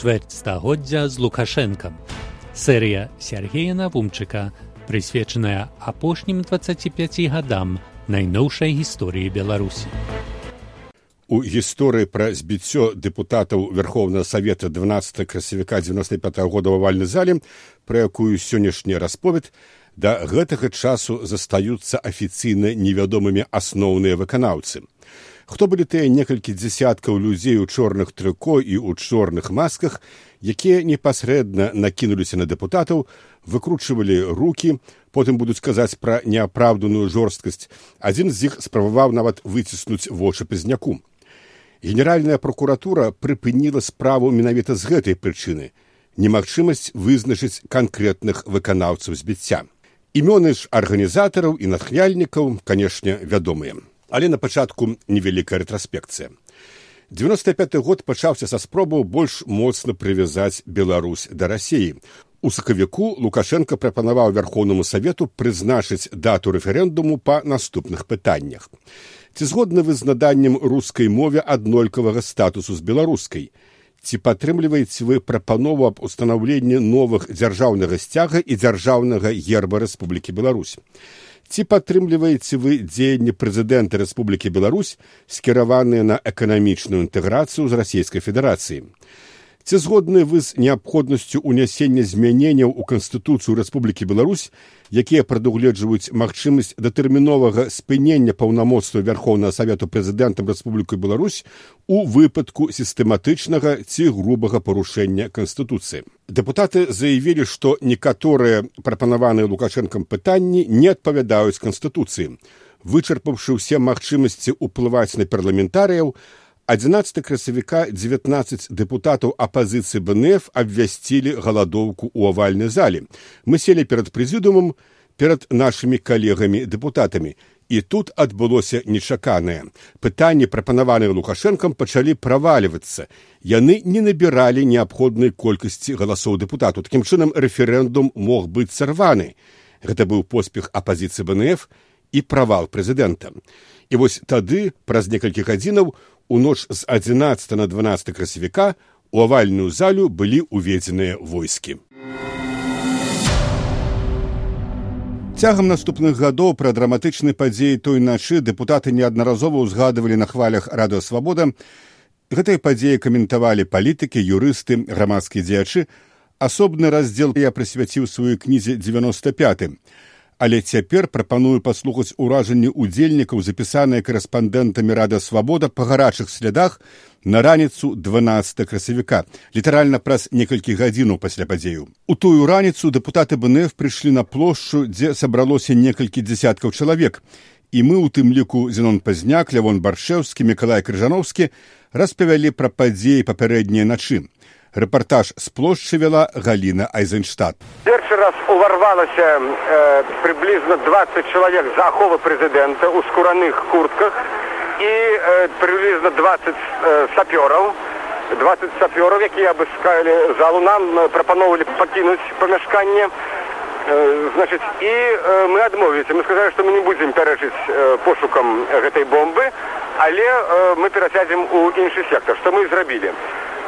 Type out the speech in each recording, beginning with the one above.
чвэрць стагоддзя з лукашэнкам. Серыя Сергея Навумчыка, прысвечаная апошнім 25 гадам найноўшай гісторыі Беларусі. У гісторыі пра збіццё дэпутатаў Верховнага Савета 12 красавіка 95 -го года ў вальны зале, пра якую сённяшні расповед, да гэтага часу застаюцца афіцыйна невядомымі асноўныя выканаўцы. Хто былі тыя некалькі дзясяткаў людзей у чорных трыко і ў чорных масках, якія непасрэдна накінуліся на дэпутатаў, выкручвалі руки, потым будуць казаць пра неапраўданую жорсткасць. Адзін з іх спрабаваў нават выціснуць вочы пазняку. Генеральная прокуратура прыпыніла справу менавіта з гэтай прычыны немагчымасць вызначыць канкрэтных выканаўцаў збіцця. Імёны ж арганізатараў і натхняльнікаў, канешне, вядомыя але на пачатку невялікая рэтраспекцыя. 95 год пачаўся са спробаў больш моцна прывязаць Беларусь да рассіі. У сакавіку Лукашенко прапанаваў вярхоўнаму савету прызначыць дату рэферэндуму па наступных пытаннях. Ці згодны вы з наданнем рускай мове аднолькавага статусу з беларускай? Ці падтрымліваеце вы прапанову аб устанаўленні новых дзяржаўнага сцяга і дзяржаўнага герба Рэспублікі Беларусь? Ці падтрымліваеце вы дзеянні прэзідэнта Рэспублікі Беларусь скіраваныя на эканамічную інтэграцыю з расійскай федэрацыі. Ці згодны вы з неабходнасцю ўнясення змяненняў у канстытуцыю Рэспублікі Беларусь, якія прадугледжваюць магчымасць датэрміновага спынення паўнамоцтва вярхоўнага савету прэзідэнтам Рэспубліку Беларусь у выпадку сістэматычнага ці грубага парушэння канстытуцыі. Дэпутаты заявілі, што некаторыя прапанаваныя лукашэнкам пытанні не адпавядаюць канстытуцыі. Вычарпаўшы ўсе магчымасці ўплываць на парламентарыяў, 11 красавіка 19 дэпутатаў апазіцыі бнф абвясцілі галадоўку ў авальнай зале мы селі перад прэзідумам перад нашымі калегамі дэпутатамі і тут адбылося нечаканае пытанні прапанаваныя лукашэнкам пачалі правальвацца яны не набіралі неабходнай колькасці галасоў дэпутату такім чынам рэферэндум мог быць сарваны гэта быў поспех апазіцыі бнф і правал прэзідэнта і вось тады праз некалькі гадзінаў у ноч з 11 на 12 красавіка у авальную залю былі ўведзеныя войскі. Цягам наступных гадоў пра драматычнай падзеі той начы дэпутаты неаднаразова ўзгадывалі на хвалях радыасвабода. Гэтай падзеі каментавалі палітыкі, юрысты, грамадскія дзеячы. Асобны раздзел я прысвяціў сваёй кнізе 95 але цяпер прапаную паслухаць уражанні удзельнікаў запісаныя корэспандэнтамі рада свабода па гарачых слядах на раніцу 12 красавіка. Літаральна праз некалькі гадзінаў пасля падзею. У тую раніцу дэпутаты бнф прыйшлі на плошчу дзе сабралося некалькі дзясяткаў чалавек. І мы у тым ліку зенон пазняк лявон баршэўскі мікалай крыжановскі распавялі пра падзеі папярэднія начы Рэпартаж з плошчы вяла Галіна Айзенштадт. Першы раз уварвалася э, прыблізна 20 чалавек з аховы прэзідэнта ў скураных куртках і э, прыблізна 20 э, сапёраў. 20 сапёраў, якія абыскалі залу нам прапаноўвалі пакінуць памяшканне. Значыць, і мы адмовіліся. Мы сказалі, што мы не будзем пярэчыць э, пошукам гэтай бомбы, але мы перасядзем у іншы сектар, што мы зрабілі.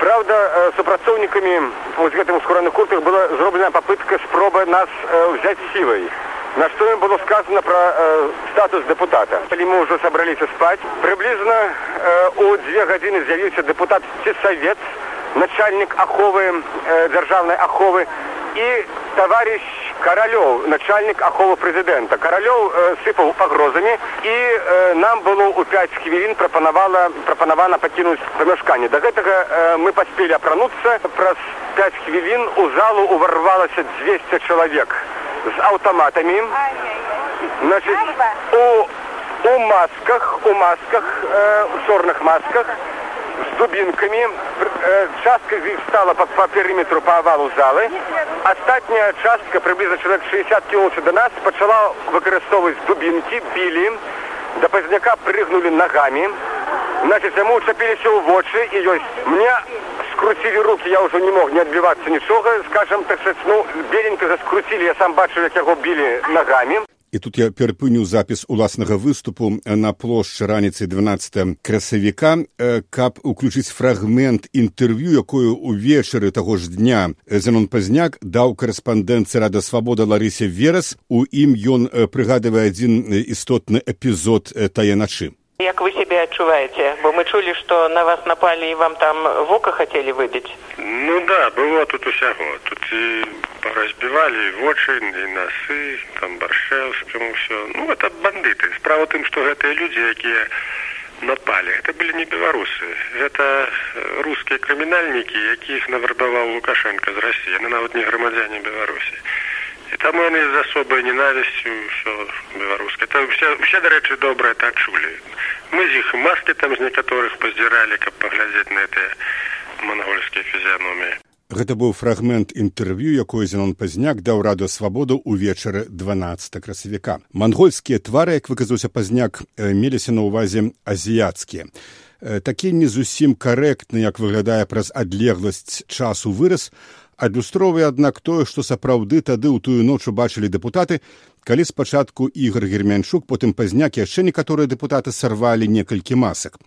Правда, э, супрацоўнікамі вось гэтым скураных куртах была зроблена попытка спроба нас э, взять силой. На что им было сказано про э, статус депутата. Или мы уже собрались спать. Приблизно э, у две годины з'явился депутат Сесовец, начальник Аховы, э, державной Аховы, и товарищ Каралёў, начальник Аховы президента. Каралёў э, сыпал погрозами, и э, нам было у 5 хвилин пропоновано, пропоновано покинуть помешкание. До этого э, мы поспели опрануться. Про 5 хвилин у залу уворвалось 200 человек с автоматами. Значит, у, у масках, у масках, э, в черных масках, с дубинками. Э, частка из них стала по, по периметру, по овалу залы. Остатняя частка, приблизно человек 60 километров до нас, почала выкористовывать дубинки, били. До поздняка прыгнули ногами. Значит, ему уцепились в вочы, и ёсть. Мне скрутили руки, я уже не мог не отбиваться ничего, скажем так ну, беленько заскрутили, я сам бачу, как его били ногами. І тут я перапыню запіс уласнага выступу на плошчы раніцай 12 красавіка каб уключыць фрагмент інтэрв'ю якую увечары таго ж дня зенон пазняк даў карэспандэнцы рада свабода ларысе верас. У ім ён прыгадывае адзін істотны эпізод тае начы Як вы себе адчуваеце бо мы чулі што на вас напалі і вам там вока хацелі выбіць ну да было тут усяго тут і разбівалі вочы і насы там баршэўскаму все ну это бандыты справа тым што гэтыя людзі якія напалі это былі не беларусы гэта рускія крымінальнікі якіх наварбаваў лукашенко з рассіі яны нават не грамадзяне беларусі і там яны з асобай ненавісцю ўсё беларускай там усе усе дарэчы добрыя так чулі мы з іх маскі там з некаторых паздзіралі каб паглядзець на гэтыя монгольскія фізіяноміі Гэта быў фрагмент інтэрв'ю, якое Зенон пазняк даў раду свабоду ўвечары 12 красавіка. Мангольскія твары, як выказаўся пазняк, меліся на ўвазе азіяцкія. Такі не зусім карэктны, як выглядае праз адлегласць часу выраз, адлюстроўвае аднак тое што сапраўды тады ў тую ноч убачылі дэпутаты калі спачатку ігор гермянчук потым пазняк яшчэ некаторыя дэпутаты сарвалі некалькі масак.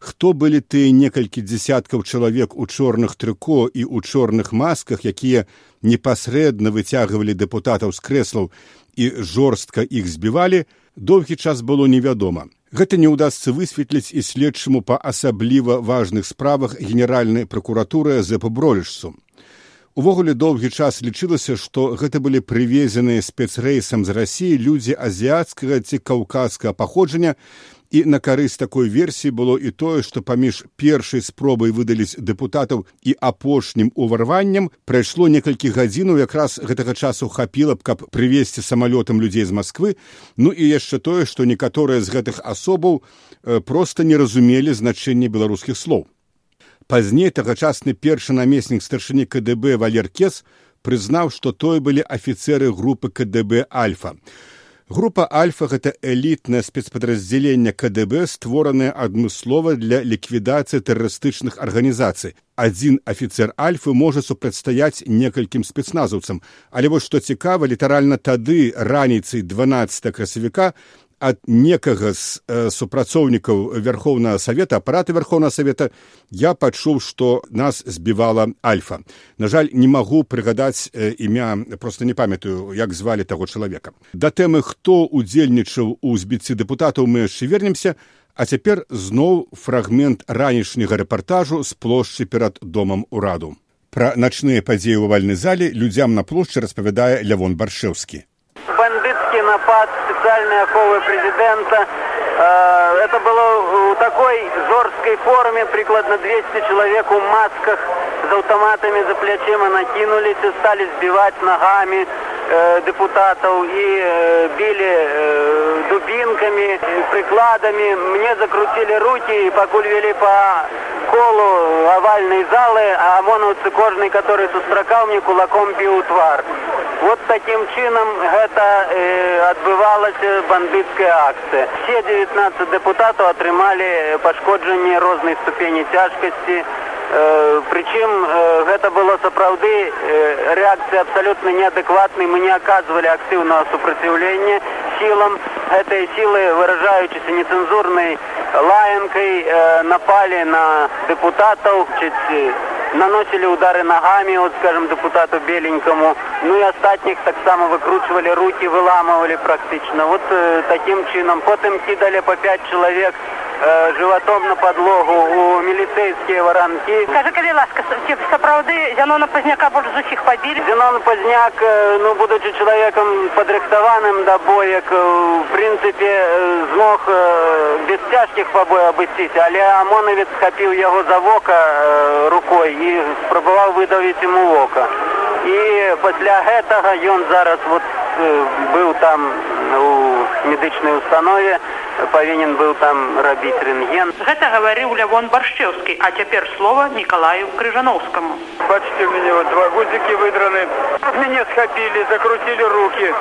Хто былі тыя некалькі дзясяткаў чалавек у чорных трыко і ў чорных масках якія непасрэдна выцягвалі дэпутатаў з крэслаў і жорстка іх збівалі доўгі час было невядома. Гэта не ўдасся высветліць і следчаму па асабліва важных справах генеральнай пракуратуры за пабролішсу Увогуле доўгі час лічылася, што гэта былі прывезеныя спецрэйсам з рассіі людзі азіяцкага ці каўказскага паходжання і на карысць такой версіі было і тое, што паміж першай спробай выдаліць дэпутатаў і апошнім уварваннем прайшло некалькі гадзінаў якраз гэтага часу хапіла б, каб прывесці самалётам людзей з Масквы, ну і яшчэ тое, што некаторыя з гэтых асобаў проста не разумелі значэнне беларускіх слоў. Пазней тагачасны першы намеснік старшыні КДБ Валеркес прызнаў, што той былі афіцеры групы КДБ Альфа. Група Альфа гэта элітнае спецпадраздзяленне КДБ, створанае адмыслова для ліквідацыі тэрарыстычных арганізацый. Адзін афіцер Альфы можа супрацьстаяць некалькім спецназаўцам. Але вось што цікава, літаральна тады раніцай 12 красавіка ад некага з э, супрацоўнікаў верхоўнага савета апараты верхоўнага савета я пачуў што нас збівала альфа. На жаль не магу прыгадаць э, імя просто не памятаю як звалі таго чалавека. Да тэмы хто удзельнічаў у збіцці дэпутатаў мы яшчэ вернемся а цяпер зноў фрагмент ранішняга рэпартажу з плошчы перад домам ураду. Пра начныя падзеі ў вальнай зале людзям на плошчы распавядае лявон баршэўскі бандитский напад, специальные оковы президента. Это было в такой жорсткой форме, прикладно 200 человек в масках с автоматами за плечима накинулись и стали сбивать ногами депутатов и били дубинками, прикладами. Мне закрутили руки и покуль вели по колу овальной залы, а ОМОНовцы кожный, который сустракал мне кулаком бил твар. Вот таким чином это э, отбывалась бандитская акция. Все 19 депутатов отрымали пошкоджение разной ступени тяжкости. Э, причем э, это было сапраўды э, реакция абсолютно неадекватной. Мы не оказывали активного сопротивления силам. Этой силы, выражающейся нецензурной лаянкой, э, напали на депутатов. Чуть, наносили удары ногами, вот, скажем, депутату Беленькому. Ну и остатних так само выкручивали руки, выламывали практично. Вот э, таким чином. Потом кидали по пять человек э, животом на подлогу у милицейские воронки. Скажи, калі ласка, сапраўды Зянона Пазняка больш з усіх пабілі? Зянон Пазняк, э, ну, будучи человеком подрыхтованным до боек, э, в принципе, э, змог э, без тяжких побоев обойтись, але ОМОНовец схопил его за вока э, рукой и спробовал выдавить ему вока. И после этого он зараз вот был там у медычной установе, павінен быў там рабіць рэнген. Гэта гаварыў Лявон Баршчеўскі, а цяпер слова Николаю Крыжановскому. Бачите, у меня вот два гудзики выдраны. Меня схопили, закрутили руки,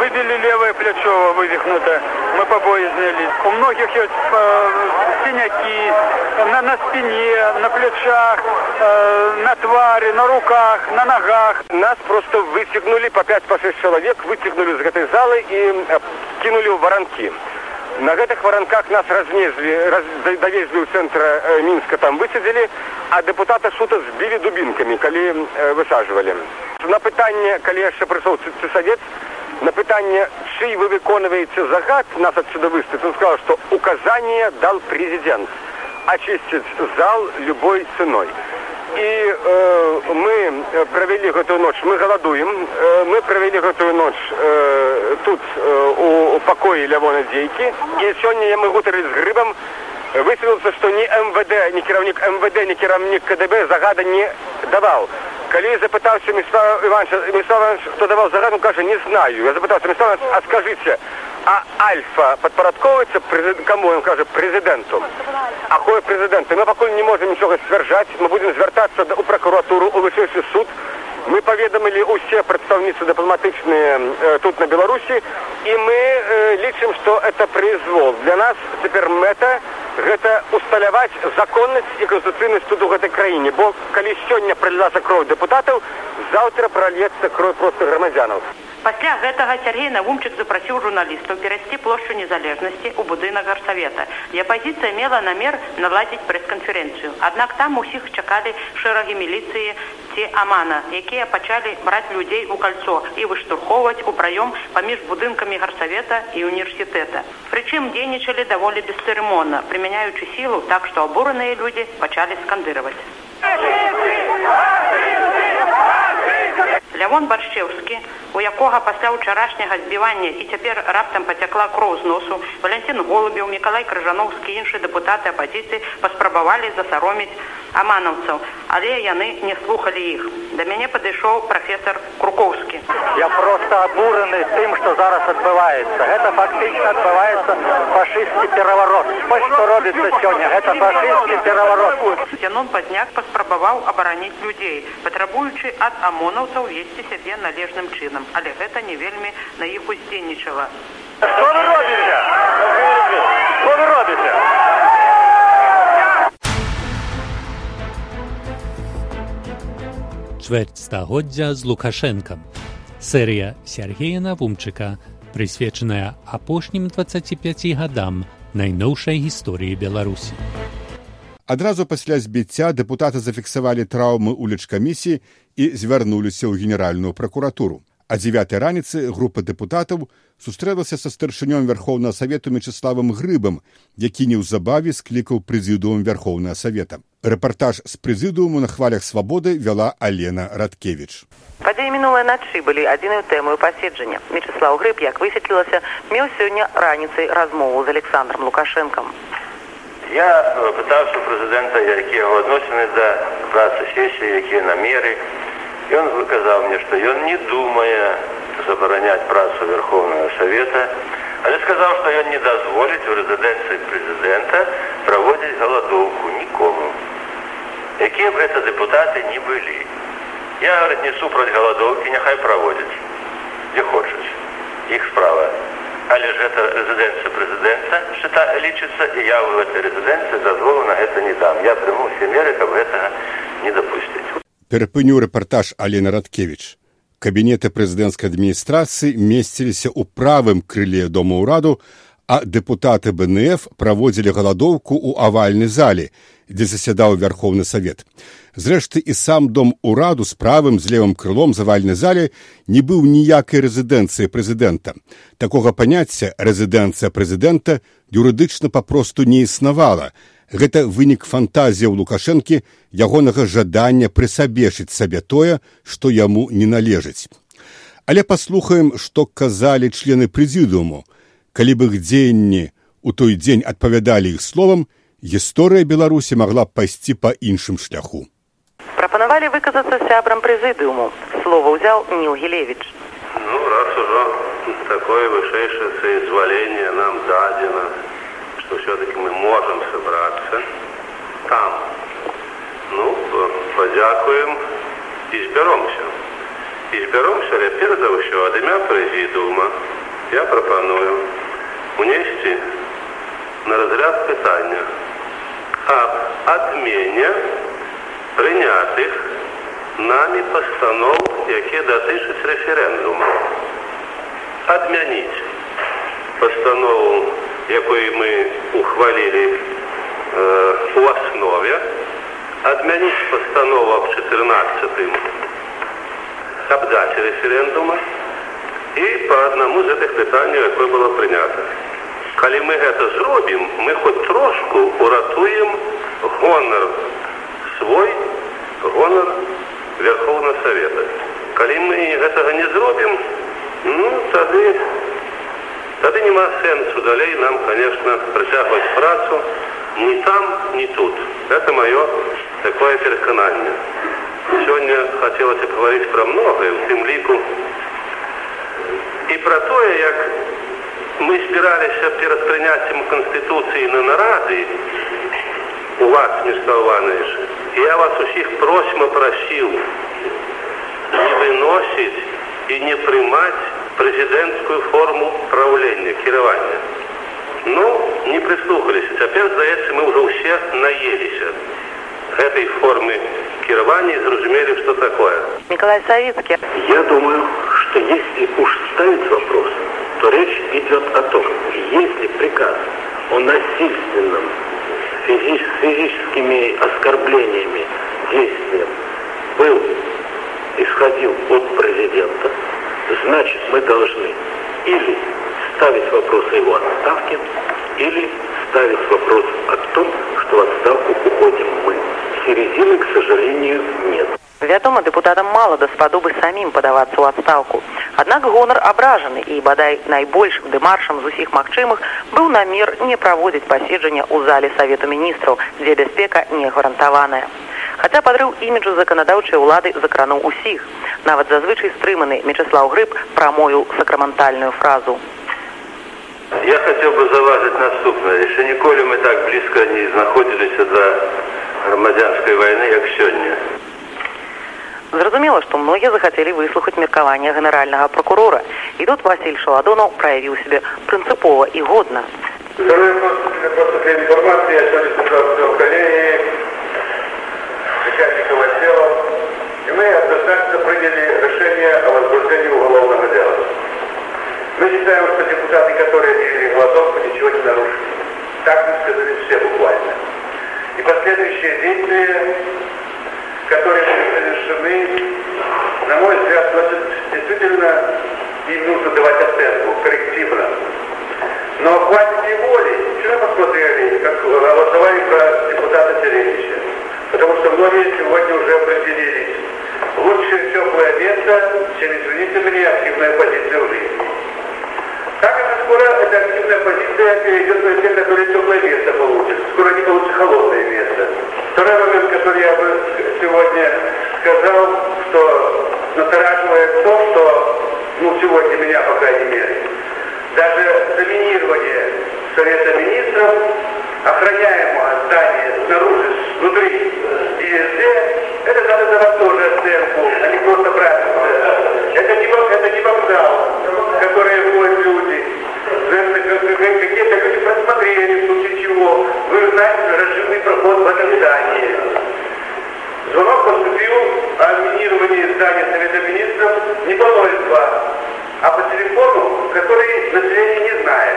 выбили левое плечо вывихнуто. Мы побои сняли. У многих есть синяки на, на спине, на плечах, э, на твари, на руках, на ногах. Нас просто вытягнули по 5-6 человек, вытягнули из этой залы и э, кинули в воронки. На гэтых варанках нас разнеслі раз, давезлі ў цэнтра э, мінска там высадзілі а дэпутата сута збілі дубінкамі калі э, высажвалі на пытанне калі яшчэ прыйшоў савет на пытанне чый вы выконваеце загад нас отсюда выставить он сказал что указание дал президент. Очистить зал любой ценой. І э, мы правялі гэтую ноч мы галадуем э, мы правялі гэтую ноч э, тут э, у, у пакоі лявона дзейкі і сёння мы гутары з грыбам высветліцца што ні мвд не кіраўнік мвд не кіраўнік кДб загада не даваў калі запытаўся міслав иванович міслав хто даваў загаду кажа не знаю я запытаўся міслав а скажыце а альфа падпарадковваецца кому ён кажа прэзідэнту ахое прэзідэнта мы пакуль не можем нічога сцвярджаць мы будем звяртацца у пракуратуру у вышэйшы суд. Мы паведамілі усе прадстаўніцы дыпламатычныя э, тут на беларусі і мы э, лічым што это прызвол для нас цяпер мэта гэта усталяваць законнасць і канстытуцыйнасць тут у гэтай краіне. Бо калі сёння прылілася кроў дэпутатаў заўтра прольецца кроў проста грамадзянаў Пасля гэтага Сергей Навумчык запрасіў журналістаў перайсці плошчу незалежнасці ў будынак гарсавета. І апазіцыя мела намер наладзіць прэс-канферэнцыю. Аднак там усіх чакалі шэрагі міліцыі ці амана, якія пачалі браць людзей у кальцо і выштурхоўваць у праём паміж будынкамі гарсавета і універсітэта. Прычым дзейнічалі даволі бесцырымонна, прымяняючы сілу так, што абураныя людзі пачалі скандыраваць. Лявон Баршчеўскі, у якога пасля ўчарашняга збівання і цяпер раптам пацякла кроў з носу, Валянцін Голубеў, Мікалай Крыжановскі, іншыя дэпутаты апазіцыі паспрабавалі засароміць аманаўцаў, але яны не слухалі іх. Да мяне падышоў прафесор Крукоўскі. Я проста абураны тым, што зараз адбываецца. Гэта фактычна адбываецца фашысцкі пераварот. Вось што робіцца сёння, гэта фашысцкі пераварот. Зянон Пазняк паспрабаваў абараніць людзей, патрабуючы ад амонаўцаў весці сябе належным чынам, але гэта не вельмі на іх уздзейнічала. Што вы робіце? Што вы робіце? Чверть стагоддзя з Лукашэнкам. Серыя Сергея Навумчыка, прысвечаная апошнім 25 гадам найноўшай гісторыі Беларусі. Адразу пасля збіцця дэпутаты зафіксавалі траўмы ў лічкамісіі і звярнуліся ў генеральную пракуратуру. А дзевятай раніцы група дэпутатаў сустрэлася са старшынём вярхоўнага савету мечыславам грыбам, які неўзабаве склікаў прэзідуум вярхоўнага савета. Рэпартаж з прэзідууму на хвалях свабоды вяла Алена Радкевіч. Падзеі мінулай начы былі адзінаю тэмаю паседжання. Мечыслаў грыб, як высветлілася, меў сёння раніцай размову з Александром Лукашэнкам. Я пытаўся прэзідэнта, якія яго адносіны да працы сесіі, якія намеры. Ён выказаў мне, што ён не думае забараняць працу Верховнага Савета, але сказаў, што ён не дазволіць у рэзідэнцыі прэзідэнта праводзіць галадоўку нікому. Якія б гэта дэпутаты не былі. Я не супраць галадоўкі, няхай праводзяць, дзе хочуць. Іх справа. Але ж гэта рэзідэнцыя прэзідэнта счыта лічыцца і я ў гэтай рэзідэнцыі дазволу на гэта не дам. Я прыму усе меры, каб гэтага не дапусціць. Перапыню рэпартаж Алена Радкевіч. Кабінеты прэзідэнцкай адміністрацыі месціліся ў правым крыле дома ўраду, а дэпутаты БНФ праводзілі галадоўку ў авальнай зале, дзе засядаў вярхоўны савет. Зрэшты і сам дом ураду з правым з левым крылом завальнай зале не быў ніякай рэзідэнцыі прэзідэнта. Такога паняцця рэзідэнцыя прэзідэнта юрыдычна папросту не існавала. Гэта вынік фантазіяў лукашэнкі ягонага жадання прысабешыць сабе тое, што яму не належыць. Але паслухаем, што казалі члены прэзідыуму, калі бы іх дзеянні у той дзень адпавядалі іх словам, гісторыя беларусі магла пайсці па іншым шляху. Прапанавалі выказацца сябрам прэзідыуму. Слова ўзяў нілгілевич ну раз ужо такое вышэйшае соизваленне нам дадзена что все таки мы можем собраться там. Ну подзякуем і збяромся. І збяромся але перш за ўсё ад імя прэзідуума я прапаную унесці на разряд пытання об отмене принятых нами постанов, якія датычаць рэферэндума. Адмяніць пастанову, якую мы ухвалілі э, у аснове, адмяніць пастанову аб 14 абдаче рэферэндума і па аднаму з гэтых пытанняў, якое было прынята. Калі мы гэта зробім, мы хоць трошку уратуем гонар свой гонар Верховна Савета. Калі мы гэтага не зробім, ну тады тады няма сэнсу далей нам, конечно, працягваць працу ні там, ні тут. Это маё такое перакананне. Сёння хацелася пагаварыць пра многае у тым ліку і пра тое, як мы збіраліся перад прыняццем канстытуцыі на нарады. У вас містаўваныя ж я вас усіх просьма прасіў не выносіць і не прымаць прэзідэнцкую форму праўлення кіравання ну не прыслухаліся цяпер здаецца мы ўжо ўсе наеліся гэтай формы кіравання зразумелі что такое. Николай Савицкий. я думаю что если уж ставить вопрос то речь идет о том, если приказ о насильственном физи физическими оскорблениями действием был, исходил от президента, значит мы должны или ставить вопрос о его отставке, или ставить вопрос о том, что в отставку уходим мы. Середины, к сожалению, нет. Вядома, дэпутатам мала даспадобы самім падавацца ў адстаўку. Аднак гонар абражаны і бадай найбольшым дэмаршам з усіх магчымых быў намер не праводзіць паседжання ў зале савету міністраў, дзе бяспека не гарантаваная. Хаця падрыў іміджу заканадаўчай улады закрануў усіх. Нават зазвычай стрыманы Мечыслаў Грыб прамою сакраментальную фразу. Я хотел бы заважить наступное. Еще ніколі мы так близко не знаходзіліся до грамадзянской войны, как сегодня. Зразумела, што многія захацелі выслухаць меркаванне генеральнага прокурора. І тут Васіль Шаладонаў праявіў сябе прынцыпова і годна. Второй вопрос, просто для информации, я сегодня собрался в коллегии начальников отдела, и мы однозначно приняли решение о возбуждении уголовного дела. Мы считаем, что депутаты, которые делили голодовку, ничего не нарушили. Так мы сказали все буквально. И последующие действия которые были совершены, на мой взгляд, носят действительно им нужно давать оценку коррективно. Но хватит и воли. Вчера посмотрели, как голосовали про депутата Теревича. Потому что многие сегодня уже определились. Лучше теплое место, чем, извините меня, активная позиция в жизни. Как это скоро эта активная позиция перейдет на те, которые теплое место получат. Скоро они получат холодное место. Второй момент, который я бы сегодня сказал, что настораживает то, что, ну, сегодня меня, по крайней мере, даже доминирование Совета Министров, охраняемого здания снаружи, внутри везде, это надо давать тоже оценку, а не просто брать. Это не, это не вокзал, который входят люди. Какие-то люди просмотрели, в случае чего. Вы знаете, разжимный проход в этом здании. Звонок поступил о минировании здания Совета Министров не по 02, а по телефону, который население не знает.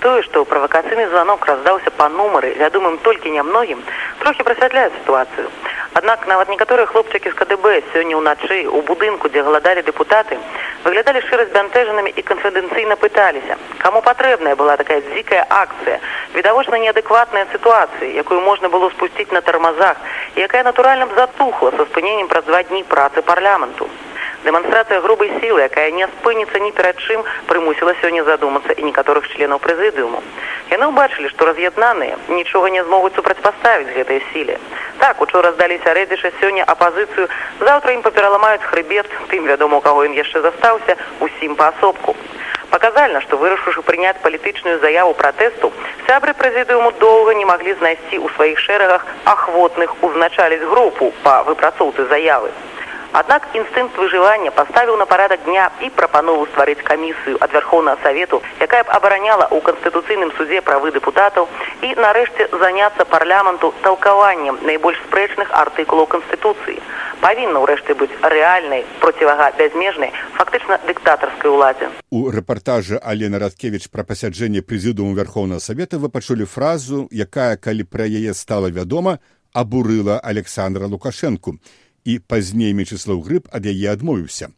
Тое, што правакацыйны званок раздаўся па нумары, вядомым толькі нямногім, трохі прасвятляе сітуацыю. Аднак нават некаторыя хлопчыкі з КДБ сёння ўначы ў будынку, дзе галадалі дэпутаты, выглядалі шчыра збянтэжанымі і канфідэнцыйна пыталіся, каму патрэбная была такая дзікая акцыя, відавочна неадэкватная сітуацыя, якую можна было спусціць на тармазах, і якая натуральна б затухла са спыненнем праз два дні працы парламенту. Дэманстрацыя грубай сілы, якая не спыніцца ні перад чым, прымусіла сёння задумацца і некаторых членаў прэзідыуму. Яны ўбачылі, што раз'яднаныя нічога не змогуць супрацьпаставіць гэтай сіле. Так, учора здаліся рэдзіша сёння апазіцыю, заўтра ім папераламаюць хрыбет, тым вядома, у каго ён яшчэ застаўся, усім паасобку. Паказальна, што вырашыўшы прыняць палітычную заяву пратэсту, сябры прэзідыуму доўга не маглі знайсці ў сваіх шэрагах ахвотных узначаліць групу па выпрацоўцы заявы. Аднак інстынкт выжывання паставіў на парадак дня і прапанову стварыць камісію ад вярхоўнага савету, якая б абараняла ў канстытуцыйным судзе правы дэпутатаў і нарэшце заняцца парламенту талкаваннем найбольш спрэчных артыкулаў канстытуцыі. Павінна ўрэшце быць рэальнай процівага бязмежнай фактычна дыктатарскай уладзе. У рэпартажы Алена Радкевіч пра пасяджэнне прэзідуму вярхоўнага савета вы пачулі фразу, якая калі пра яе стала вядома, абурыла Александра Лукашэнку і пазней мечыслаў грыб ад яе адмовіўся.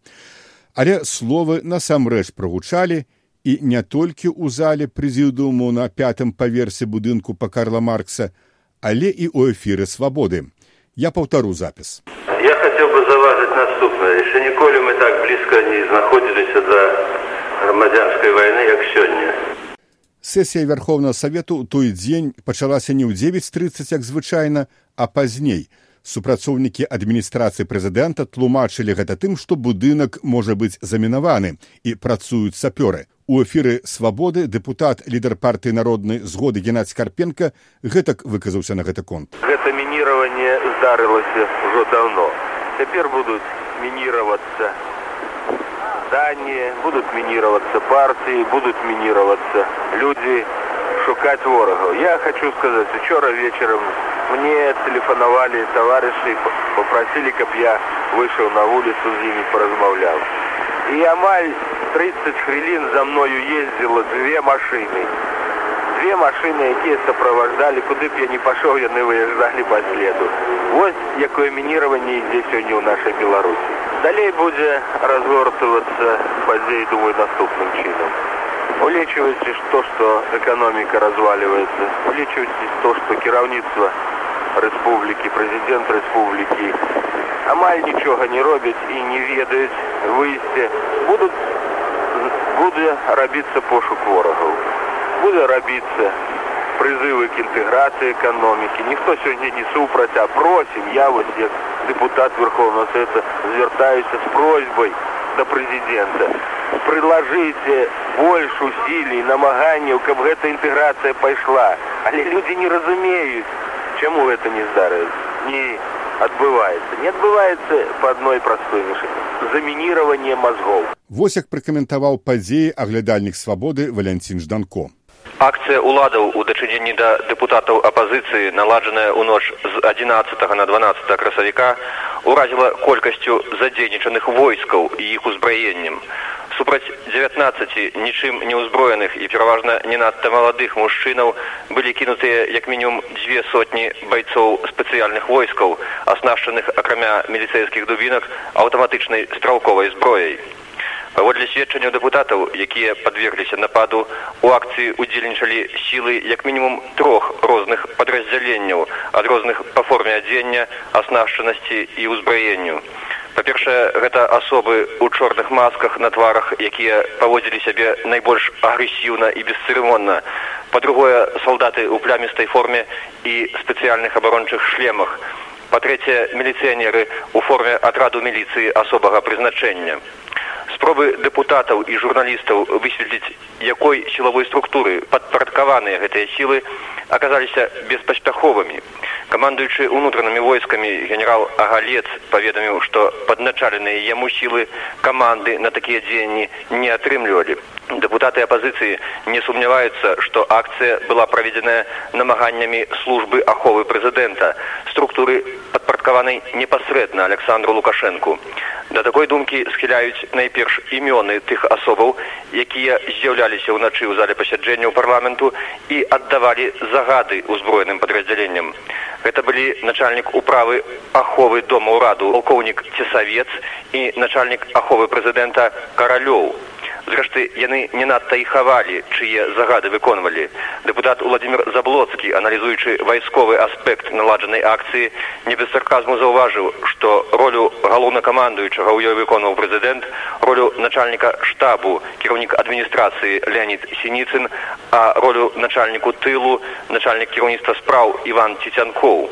Але словы насамрэч прагучалі і не толькі ў зале прэзідыуму на пятым паверсе будынку па Карла Маркса, але і ў эфіры свабоды. Я паўтару запіс. Я хацеў бы заважыць наступнае. яшчэ ніколі мы так блізка не знаходзіліся да грамадзянскай вайны, як сёння. Сесія вярхоўнага савету ў той дзень пачалася не ў 9:30 як звычайна, а пазней супрацоўнікі адміністрацыі прэзідэнта тлумачылі гэта тым што будынак можа быць замінаваны і працуюць сапёры. У эфіры свабоды дэпутат лідар партыі народнай згоды геннадзь карпенко гэтак выказаўся на гэты конт. Гэта мініраванне здарылася ўжо даўно. Цяпер будуць мініравацца здания будут мініравацца партыі будуць мініравацца людзі шукаць ворагаў. Я хочу сказаць учора вечарам мне телефоновали товарищи, попросили, каб я вышел на улицу с ними поразмовлял. И амаль 30 хвилин за мною ездило две машины. Две машины, якія сопровождали, куды б я не пошел, яны выезжали по следу. Вот якое мінирование ідзе сёння ў нашай Беларусі. Далей будзе разгортывацца падзей, думаю, наступным чынам. Улечивайте то, что экономика разваливается. Улечивайте то, что кіраўніцтва рэспублікі прэзідэнт рэспублікі амаль нічога не робяць і не ведаюць выйсце будуць будзе рабіцца пошук ворагаў будзе рабіцца прызывы к інтэграцыі эканомікі ніхто сёння не супраць а просім я вось як депутат верховного совета звяртаюся з просьбай да прэзідэнта Прылажыце больш усілій намаганняў каб гэта інтэграцыя пайшла. Але людзі не разумеюць чаму гэта не здарыць не адбываецца. Не адбываецца по адной простой мішыні замінирование мозгоў вось як пракаментаваў падзеі аглядальнік свабоды валянцін жданко. Акцыя уладаў у дачыненні да дэпутатаў апазіцыі наладжаная ў ноч з 11 на 12 красавіка уразіла колькасцю задзейнічаных войскаў і іх узбраеннем супраць 19 нічым не ўзброеных і пераважна не надта маладых мужчынаў былі кінутыя як мінімум дзве сотні байцоў спецыяльных войскаў аснашчаных акрамя міліцэйскіх дубінак аўтаматычнай стралковай зброяй паводле сведчанняў дэпутатаў якія падвергліся нападу у акцыі удзельнічалі сілы як мінімум трох розных падраздзяленняў ад розных па форме адзення аснашчанасці і ўзбраенню па-першае гэта асобы ў чорных масках на тварах якія паводзілі сябе найбольш агрэсіўна і бесцырымонна. Па-другое салдаты ў плямістай форме і спецыяльных абарончых шлемах. Па-трэцяе міліцыянеры ў форме атраду міліцыі асобага прызначэння спробы дэпутатаў і журналістаў высветліць якой сілавой структуры падпарадкаваныя гэтыя сілы аказаліся беспаспяховымі. Камандуючы унутранымі войскамі генерал агалец паведаміў што падначаленыя яму сілы каманды на такія дзеянні не атрымлівалі. Дэпутаты апазіцыі не сумняваюцца што акцыя была праведзеная намаганнямі службы аховы прэзідэнта. Структуры падпарадкаванай непасрэдна александру лукашэнку да такой думкі схіляюць найперш імёны тых асобаў якія з'яўляліся ўначы ў зале пасяджэнняў парламенту і аддавалі загады ўзброеным падраздзяленням. Гэта былі начальнік управы аховы дома ўраду палкоўнік цесавец і начальнік аховы прэзідэнта каралёў зрэшты яны не надта і хавалі чые загады выконвалі. Дэпутат владимир заблоцкі аналізуючы вайсковы аспект наладжанай акцыі не без сарказму заўважыў што ролю галоўнакамандуючага ў ёй выконваў прэзідэнт ролю начальніка штабу кіраўнік адміністрацыі леонид сініцын а ролю начальніку тылу начальнік кіраўніцтва спраў иван цецянкоў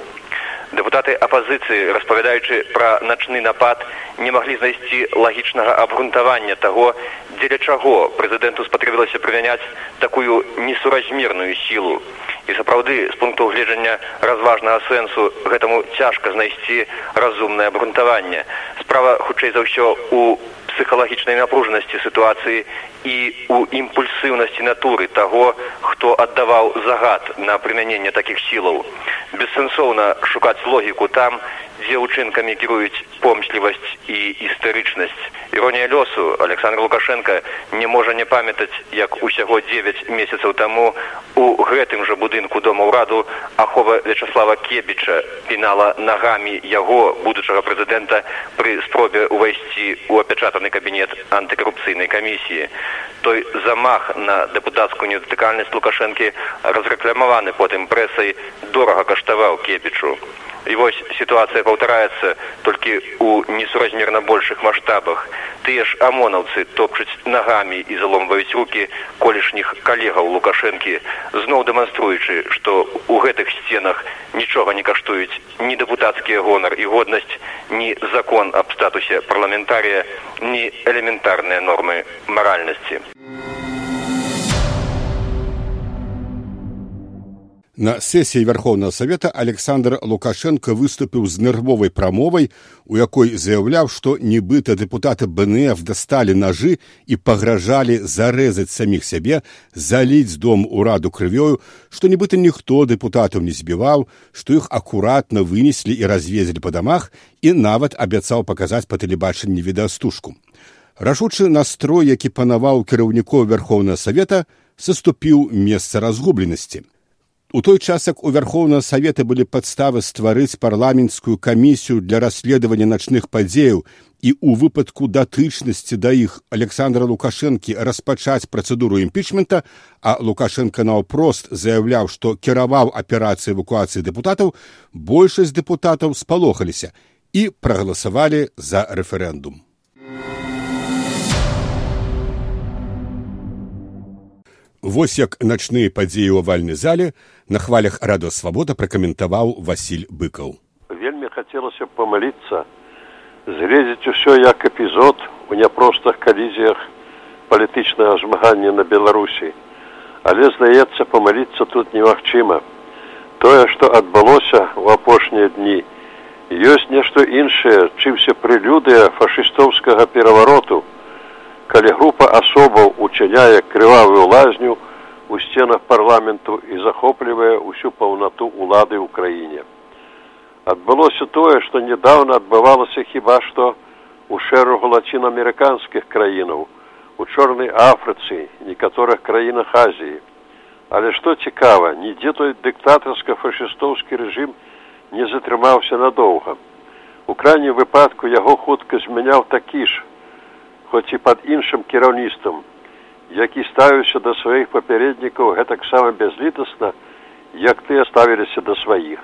Дэпутаты апазіцыі, распавядаючы пра начны напад, не маглі знайсці лагічнага абгрунтавання таго, дзеля чаго прэзідэнту спатрэбілася прымяняць такую несуразмерную сілу. І сапраўды, з пункту гледжання разважнага сэнсу гэтаму цяжка знайсці разумнае абгрунтаванне. Справа хутчэй за ўсё у псіхалагічнай напружанасці сітуацыі і у імпульсыўнасці натуры таго хто аддаваў загад на прымяненне такіх сілаў. Бессэнсоўна шукаць логіку там дзе ўчынкамі кіруюць помслівасць і істэрычнасць. Іронія лёсу александр лукашенко не можа не памятаць як усяго девять месяцаў таму у гэтым жа будынку дома ўраду ахова вячаслава кебіча пінала нагамі яго будучага прэзідэнта пры спробе ўвайсці ў апячатаны кабінет антыкарупцыйнай камісіі той замах на дэпутацкую недатыкальнасць лукашэнкі разрэкламаваны потым прэсай дорага каштаваў кебічу І вось сітуацыя паўтараецца толькі ў несуразмерна большых маштабах. Тыя ж амонаўцы топчуць нагамі і заломваюць рукі колішніх калегаў лукашэнкі, зноў дэманструючы, што ў гэтых сценах нічога не каштуюць ні дэпутацкія гонар і годнасць, ні закон аб статусе парламентарія, ні элементарныя нормы маральнасці. На сесіі вярхоўнага савета александр лукашенко выступіў з нервовай прамовай у якой заяўляў што нібыта дэпутаты бнф дасталі нажы і пагражалі зарэзаць саміх сябе заліць дом ураду крывёю што нібыта ніхто дэпутатаў не збіваў што іх акуратна вынеслі і развезлі па дамах і нават абяцаў паказаць па тэлебачанні відэастужку рашучы настрой які панаваў кіраўнікоў вярхоўнага савета саступіў месца разгубленасці У той час як у вярхоўнага савета былі падставы стварыць парламенцкую камісію для расследавання начных падзеяў і ў выпадку датычнасці да іх александра лукашэнкі распачаць працэдуру імпічмента а лукашенко наўпрост заяўляў што кіраваў аперацыі эвакуацыі дэпутатаў большасць дэпутатаў спалохаліся і прагаласавалі за рэферэндум Вось як начныя падзеі ў авальнай зале на хвалях радосвабода пракаментаваў Васіль быкаў. Вельмі хацелася памаліцца, згледзець усё як эпізод у няпростых калізіях палітычнага змагання на Беларусі. Але здаецца, памаліцца тут немагчыма. Тое, што адбылося ў апошнія дні, ёсць нешта іншае, чымся прылюдыя фашыстоўскага перавароту, калі група асобаў учыняе крывавую лазню у сценах парламенту і захоплівае ўсю паўнату ўлады ў краіне. Адбылося тое, што нядаўна адбывалася хіба што ў шэрагу лацінаамерыканскіх краінаў, у чорнай афрыцы, некаторых краінах Азіі. Але што цікава, нідзе той дыктатарска-фашыстоўскі рэжым не затрымаўся надоўга. У крайнім выпадку яго хутка змяняў такі ж хоць і пад іншым кіраўніцтвам, які ставіўся да сваіх папярэднікаў гэтаксама бязлітасна, як тыя ставіліся да сваіх.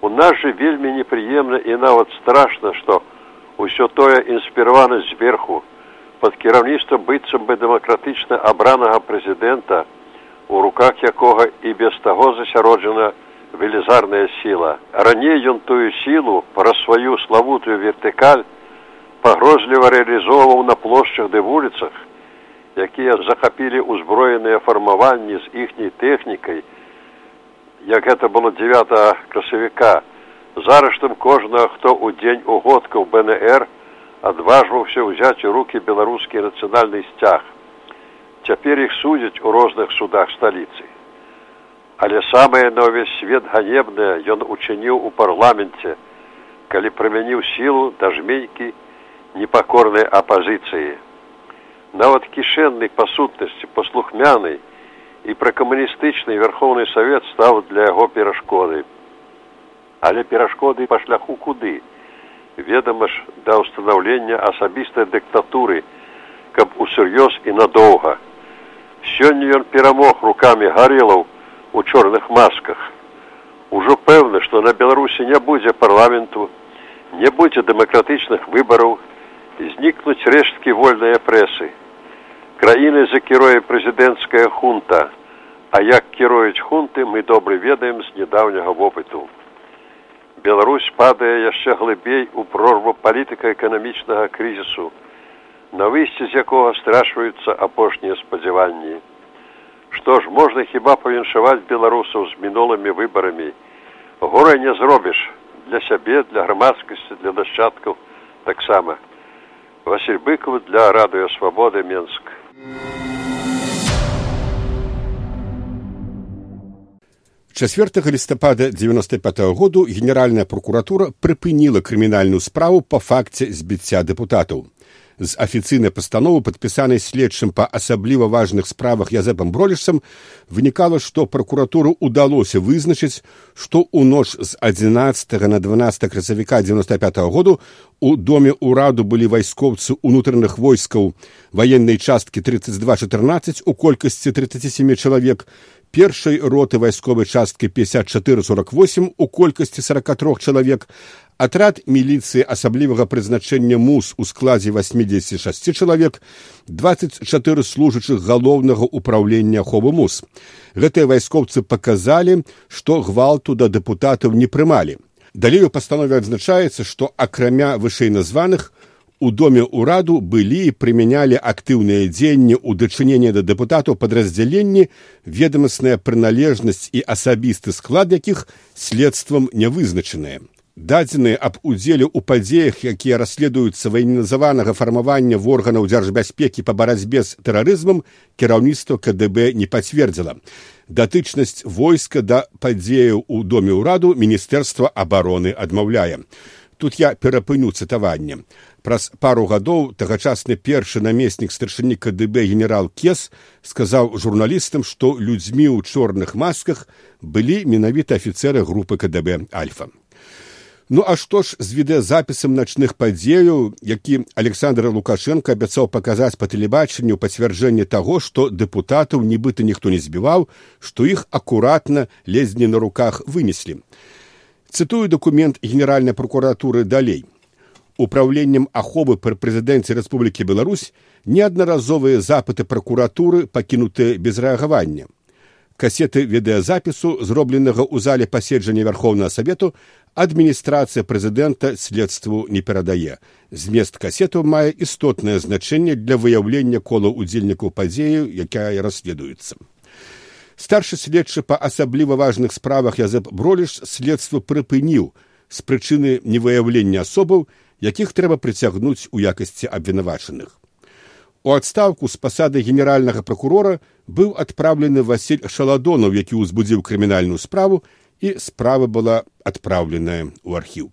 У нас жа вельмі непрыемна і нават страшна, што ўсё тое інспіравана зверху пад кіраўніцтвам быццам бы дэмакратычна абранага прэзідэнта, у руках якога і без таго засяроджана велізарная сіла. Раней ён тую сілу пра сваю славутую вертыкаль пагрозліва рэалізоўваў на плошчах ды вуліцах, якія захапілі ўзброеныя фармаванні з іхняй тэхнікай, як гэта было 9 красавіка, зараштам кожнага, хто ў дзень угодкаў БНР адважваўся ўзяць у рукі беларускі нацыянальны сцяг. Цяпер іх судзяць у розных судах сталіцы. Але самае на ўвесь свет ганебнае ён учыніў у парламенце, калі прымяніў сілу да жмейкі непакорнай апазіцыі. Нават кішэнны па сутнасці паслухмяны і пракамуністычны верхоўны савет стаў для яго перашкоды. Але перашкоды па шляху куды? Ведама ж да ўстанаўлення асабістай дыктатуры, каб усур'ёз і надоўга. Сёння ён перамог рукамі гарелаў у чорных масках. Ужо пэўна, што на Беларусі не будзе парламенту, не будзе дэмакратычных выбараў знікнуць рэшткі вольныя прэсы. Краіны закіруе прэзідэнцкая хунта, а як кіруюць хунты, мы добра ведаем з нядаўняга вопыту. Беларусь падае яшчэ глыбей у прорву палітыка-эканамічнага крызісу, на выйсці з якога страшваюцца апошнія спадзяванні. Што ж можна хіба павіншаваць беларусаў з мінулымі выбарамі. Горай не зробіш для сябе, для грамадскасці, для дашчадкаў, таксама василь быков для радыё свабоды менск 4 лістапада 95 -го году генеральная прокуратура прыпыніла крымінальную справу па факце збіцця дэпутатаў з афіцыйнай пастановы падпісанай следчым па асабліва важных справах язэпам бролішцам вынікала што пракуратуру ўдалося вызначыць што ў ноч з 11 на 12 красавіка 95 -го году у доме ўраду былі вайскоўцы ўнутраных войскаў. Ваеннай часткі 3214 у колькасці 37 чалавек першай роты вайсковай часткі 5448 у колькасці 43 чалавек, атрад міліцыі асаблівага прызначэння мус у складзе 86 чалавек, 24 служачых галоўнага ўпраўлення аховы мус. Гэтыя вайскоўцы паказалі, што гвалту да дэпутатаў не прымалі. Далей у пастанове адзначаецца, што акрамя вышэйназваных, у доме ўраду былі і прымянялі актыўныя дзеянні ў дачыненні да дэпутатаў падраздзяленні ведамасная прыналежнасць і асабісты склад якіх следствам не вызначаныя дадзеныя аб удзеле ў падзеях якія расследуюцца ваенізаванага фармавання в органаў дзяржбяспекі па барацьбе з тэрарызмам кіраўніцтва кДб не пацвердзіла. Датычнасць войска да падзеяў у доме ўраду міністэрства абароны адмаўляе тут я перапыню цытаванне Праз пару гадоў тагачасны першы намеснік старшыні КДБ генерал Кес сказаў журналістам, што людзьмі ў чорных масках былі менавіта афіцэры групы КДБ Альфа. Ну а што ж з відэазапісам начных падзеяў, які Александр Лукашенко абяцаў паказаць па тэлебачанню пацвярджэнне таго, што дэпутатаў нібыта ніхто не збіваў, што іх акуратна лезні на руках вынеслі. Цытую дакумент генеральнай прокуратуры далей управленнем аховы пры прэзідэнце Рэспублікі Беларусь неаднаразовыя запыты пракуратуры пакінутыя без рэагавання. Касеты відэазапісу, зробленага ў зале паседжання вярхоўнага савету, адміністрацыя прэзідэнта следству не перадае. Змест касету мае істотнае значэнне для выяўлення кола удзельнікаў падзею, якая расследуецца. Старшы следчы па асабліва важных справах Язэп Броліш следства прыпыніў з прычыны невыяўлення асобаў, якіх трэба прыцягнуць у якасці абвінавачаных. У адстаўку з пасады генеральнага пракурора быў адпраўлены Васіль Шаладонаў, які ўзбудзіў крымінальную справу і справа была адпраўленая ў архіў.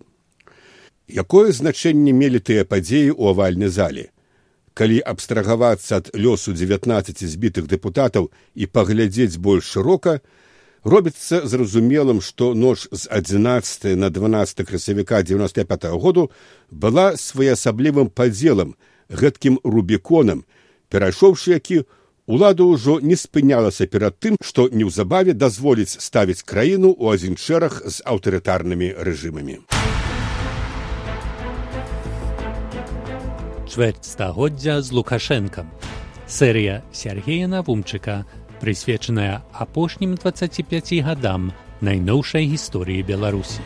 Якое значэнне мелі тыя падзеі ў авальнай зале? Калі абстрагавацца ад лёсу 19 збітых дэпутатаў і паглядзець больш шырока, робіцца зразумелым, што ноч з 11 на 12 красавіка 95 -го году была своеасаблівым падзелам, гэткім рубіконам, перайшоўшы які, улада ўжо не спынялася перад тым, што неўзабаве дазволіць ставіць краіну ў адзін шэраг з аўтарытарнымі рэжымамі. Чвэрць стагоддзя з лукашэнкам. Серыя Сергея Навумчыка прысвечаная апошнім 25 гадам найноўшай гісторыі Беларусі.